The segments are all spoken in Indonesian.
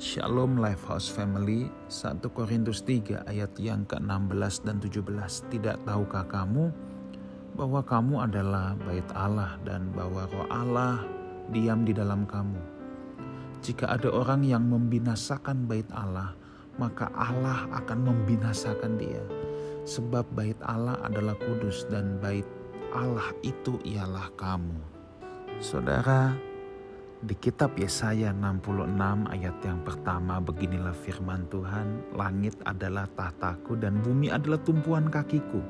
Shalom Lifehouse Family 1 Korintus 3 ayat yang ke-16 dan 17 Tidak tahukah kamu bahwa kamu adalah bait Allah dan bahwa roh Allah diam di dalam kamu? Jika ada orang yang membinasakan bait Allah maka Allah akan membinasakan dia. Sebab bait Allah adalah kudus dan bait Allah itu ialah kamu. Saudara, di kitab Yesaya 66 ayat yang pertama beginilah firman Tuhan, langit adalah tahtaku dan bumi adalah tumpuan kakiku.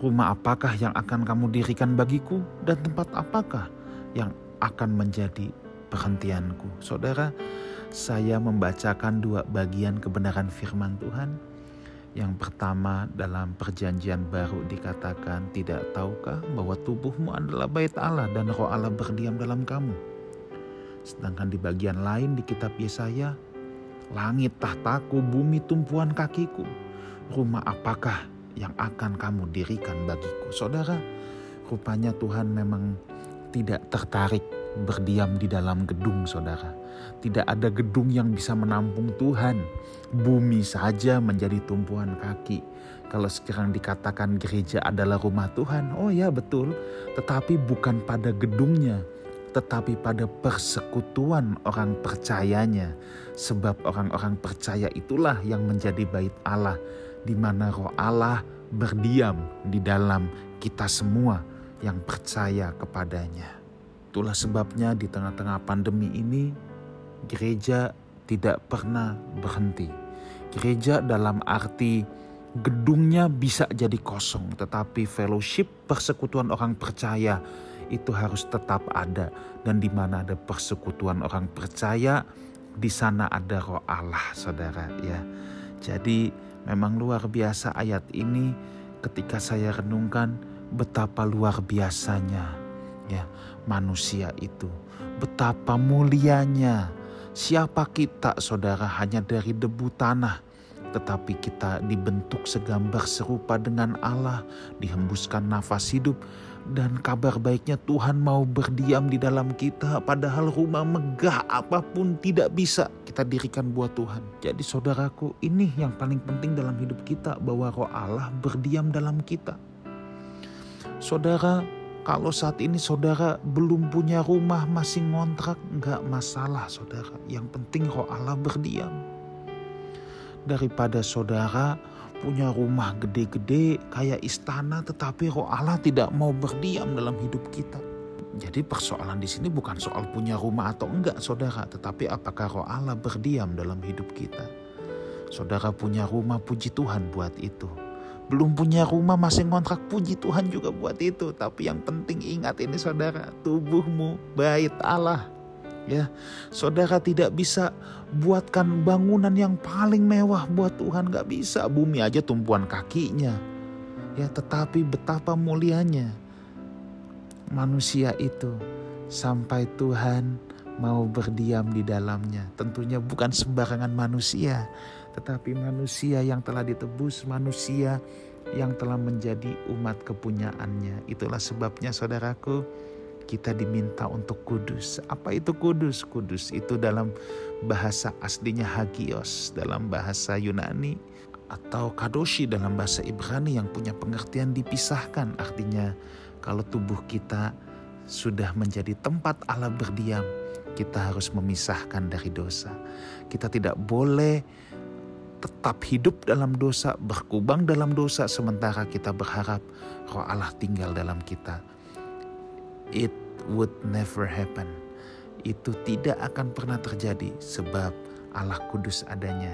Rumah apakah yang akan kamu dirikan bagiku dan tempat apakah yang akan menjadi perhentianku? Saudara, saya membacakan dua bagian kebenaran firman Tuhan. Yang pertama dalam perjanjian baru dikatakan tidak tahukah bahwa tubuhmu adalah bait Allah dan roh Allah berdiam dalam kamu. Sedangkan di bagian lain di kitab Yesaya, langit tahtaku, bumi tumpuan kakiku. Rumah apakah yang akan kamu dirikan bagiku? Saudara, rupanya Tuhan memang tidak tertarik berdiam di dalam gedung saudara. Tidak ada gedung yang bisa menampung Tuhan. Bumi saja menjadi tumpuan kaki. Kalau sekarang dikatakan gereja adalah rumah Tuhan, oh ya betul. Tetapi bukan pada gedungnya, tetapi pada persekutuan orang percayanya. Sebab orang-orang percaya itulah yang menjadi bait Allah, di mana roh Allah berdiam di dalam kita semua yang percaya kepadanya. Itulah sebabnya di tengah-tengah pandemi ini, gereja tidak pernah berhenti. Gereja dalam arti gedungnya bisa jadi kosong, tetapi fellowship persekutuan orang percaya itu harus tetap ada. Dan di mana ada persekutuan orang percaya di sana ada roh Allah saudara ya. Jadi memang luar biasa ayat ini ketika saya renungkan betapa luar biasanya ya manusia itu. Betapa mulianya. Siapa kita saudara hanya dari debu tanah tetapi kita dibentuk segambar serupa dengan Allah, dihembuskan nafas hidup, dan kabar baiknya Tuhan mau berdiam di dalam kita, padahal rumah megah apa pun tidak bisa kita dirikan buat Tuhan. Jadi saudaraku, ini yang paling penting dalam hidup kita, bahwa roh Allah berdiam dalam kita. Saudara, kalau saat ini saudara belum punya rumah, masih ngontrak, nggak masalah saudara. Yang penting roh Allah berdiam daripada saudara punya rumah gede-gede kayak istana tetapi roh Allah tidak mau berdiam dalam hidup kita. Jadi persoalan di sini bukan soal punya rumah atau enggak saudara, tetapi apakah roh Allah berdiam dalam hidup kita. Saudara punya rumah puji Tuhan buat itu. Belum punya rumah masih ngontrak puji Tuhan juga buat itu. Tapi yang penting ingat ini saudara, tubuhmu bait Allah ya. Saudara tidak bisa buatkan bangunan yang paling mewah buat Tuhan. Gak bisa. Bumi aja tumpuan kakinya. Ya tetapi betapa mulianya manusia itu sampai Tuhan mau berdiam di dalamnya. Tentunya bukan sembarangan manusia tetapi manusia yang telah ditebus manusia yang telah menjadi umat kepunyaannya. Itulah sebabnya saudaraku kita diminta untuk kudus. Apa itu kudus? Kudus itu dalam bahasa aslinya hagios, dalam bahasa Yunani atau kadoshi dalam bahasa Ibrani yang punya pengertian dipisahkan. Artinya kalau tubuh kita sudah menjadi tempat Allah berdiam, kita harus memisahkan dari dosa. Kita tidak boleh tetap hidup dalam dosa, berkubang dalam dosa, sementara kita berharap roh Allah tinggal dalam kita it would never happen. Itu tidak akan pernah terjadi sebab Allah kudus adanya.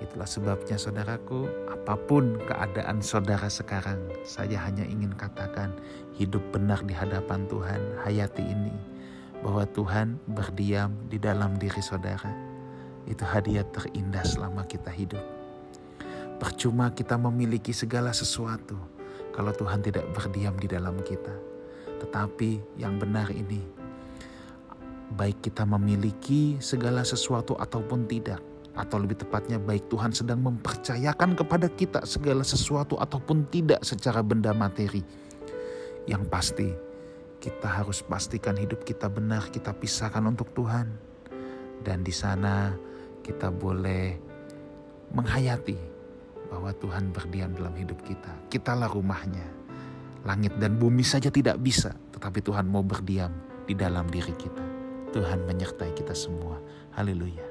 Itulah sebabnya saudaraku, apa pun keadaan saudara sekarang, saya hanya ingin katakan hidup benar di hadapan Tuhan, hayati ini. Bahwa Tuhan berdiam di dalam diri saudara. Itu hadiah terindah selama kita hidup. Percuma kita memiliki segala sesuatu kalau Tuhan tidak berdiam di dalam kita. Tetapi yang benar ini, baik kita memiliki segala sesuatu ataupun tidak, atau lebih tepatnya baik Tuhan sedang mempercayakan kepada kita segala sesuatu ataupun tidak secara benda materi. Yang pasti, kita harus pastikan hidup kita benar, kita pisahkan untuk Tuhan. Dan di sana kita boleh menghayati bahwa Tuhan berdiam dalam hidup kita. Kitalah rumahnya. Langit dan bumi saja tidak bisa, tetapi Tuhan mau berdiam di dalam diri kita. Tuhan menyertai kita semua. Haleluya.